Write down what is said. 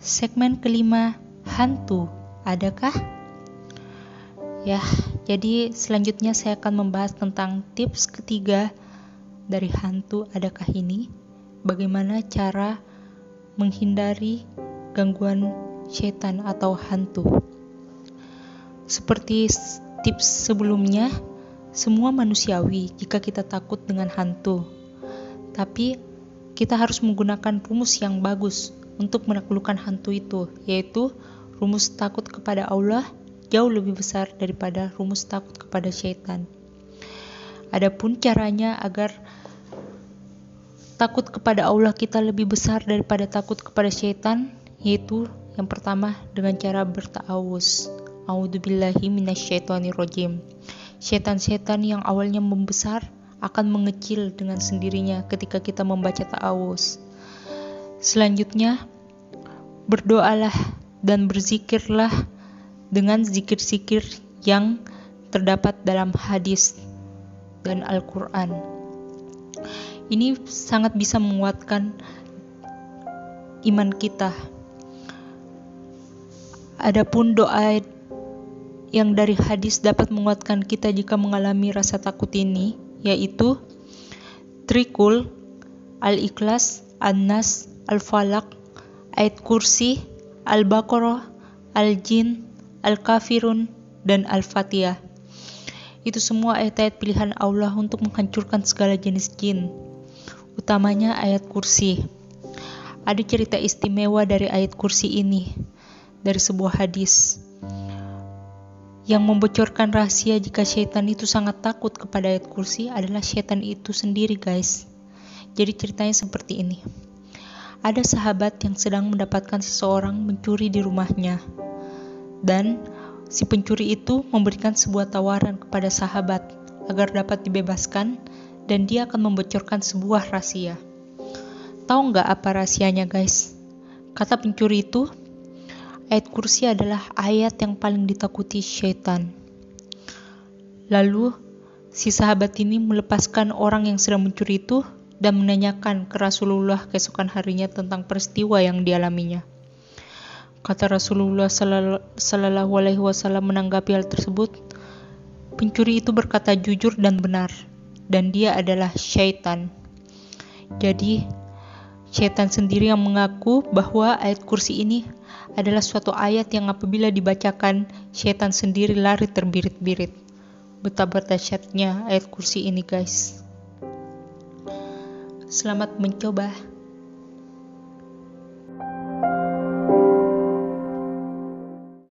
Segmen kelima, hantu. Adakah? Ya, jadi selanjutnya saya akan membahas tentang tips ketiga dari hantu adakah ini. Bagaimana cara menghindari gangguan setan atau hantu. Seperti tips sebelumnya, semua manusiawi jika kita takut dengan hantu. Tapi kita harus menggunakan rumus yang bagus untuk menaklukkan hantu itu, yaitu rumus takut kepada Allah jauh lebih besar daripada rumus takut kepada syaitan. Adapun caranya agar takut kepada Allah kita lebih besar daripada takut kepada syaitan, yaitu yang pertama dengan cara bertawus. A'udzubillahi minasyaitonirrajim. Setan-setan yang awalnya membesar akan mengecil dengan sendirinya ketika kita membaca ta'awuz. Selanjutnya, berdoalah dan berzikirlah dengan zikir-zikir yang terdapat dalam hadis dan Al-Quran. Ini sangat bisa menguatkan iman kita. Adapun doa yang dari hadis dapat menguatkan kita jika mengalami rasa takut ini, yaitu Trikul, Al-Ikhlas, An-Nas, Al-Falak, ayat kursi, Al-Baqarah, Al-Jin, Al-Kafirun, dan Al-Fatihah. Itu semua ayat-ayat pilihan Allah untuk menghancurkan segala jenis jin, utamanya ayat kursi. Ada cerita istimewa dari ayat kursi ini, dari sebuah hadis yang membocorkan rahasia jika syaitan itu sangat takut kepada ayat kursi adalah syaitan itu sendiri guys. Jadi ceritanya seperti ini. Ada sahabat yang sedang mendapatkan seseorang mencuri di rumahnya. Dan si pencuri itu memberikan sebuah tawaran kepada sahabat agar dapat dibebaskan dan dia akan membocorkan sebuah rahasia. Tahu nggak apa rahasianya guys? Kata pencuri itu, ayat kursi adalah ayat yang paling ditakuti syaitan. Lalu, si sahabat ini melepaskan orang yang sedang mencuri itu dan menanyakan ke Rasulullah keesokan harinya tentang peristiwa yang dialaminya. Kata Rasulullah Sallallahu Alaihi Wasallam menanggapi hal tersebut, pencuri itu berkata jujur dan benar, dan dia adalah syaitan. Jadi, syaitan sendiri yang mengaku bahwa ayat kursi ini adalah suatu ayat yang apabila dibacakan, syaitan sendiri lari terbirit-birit. Betapa dahsyatnya ayat kursi ini, guys. Selamat mencoba.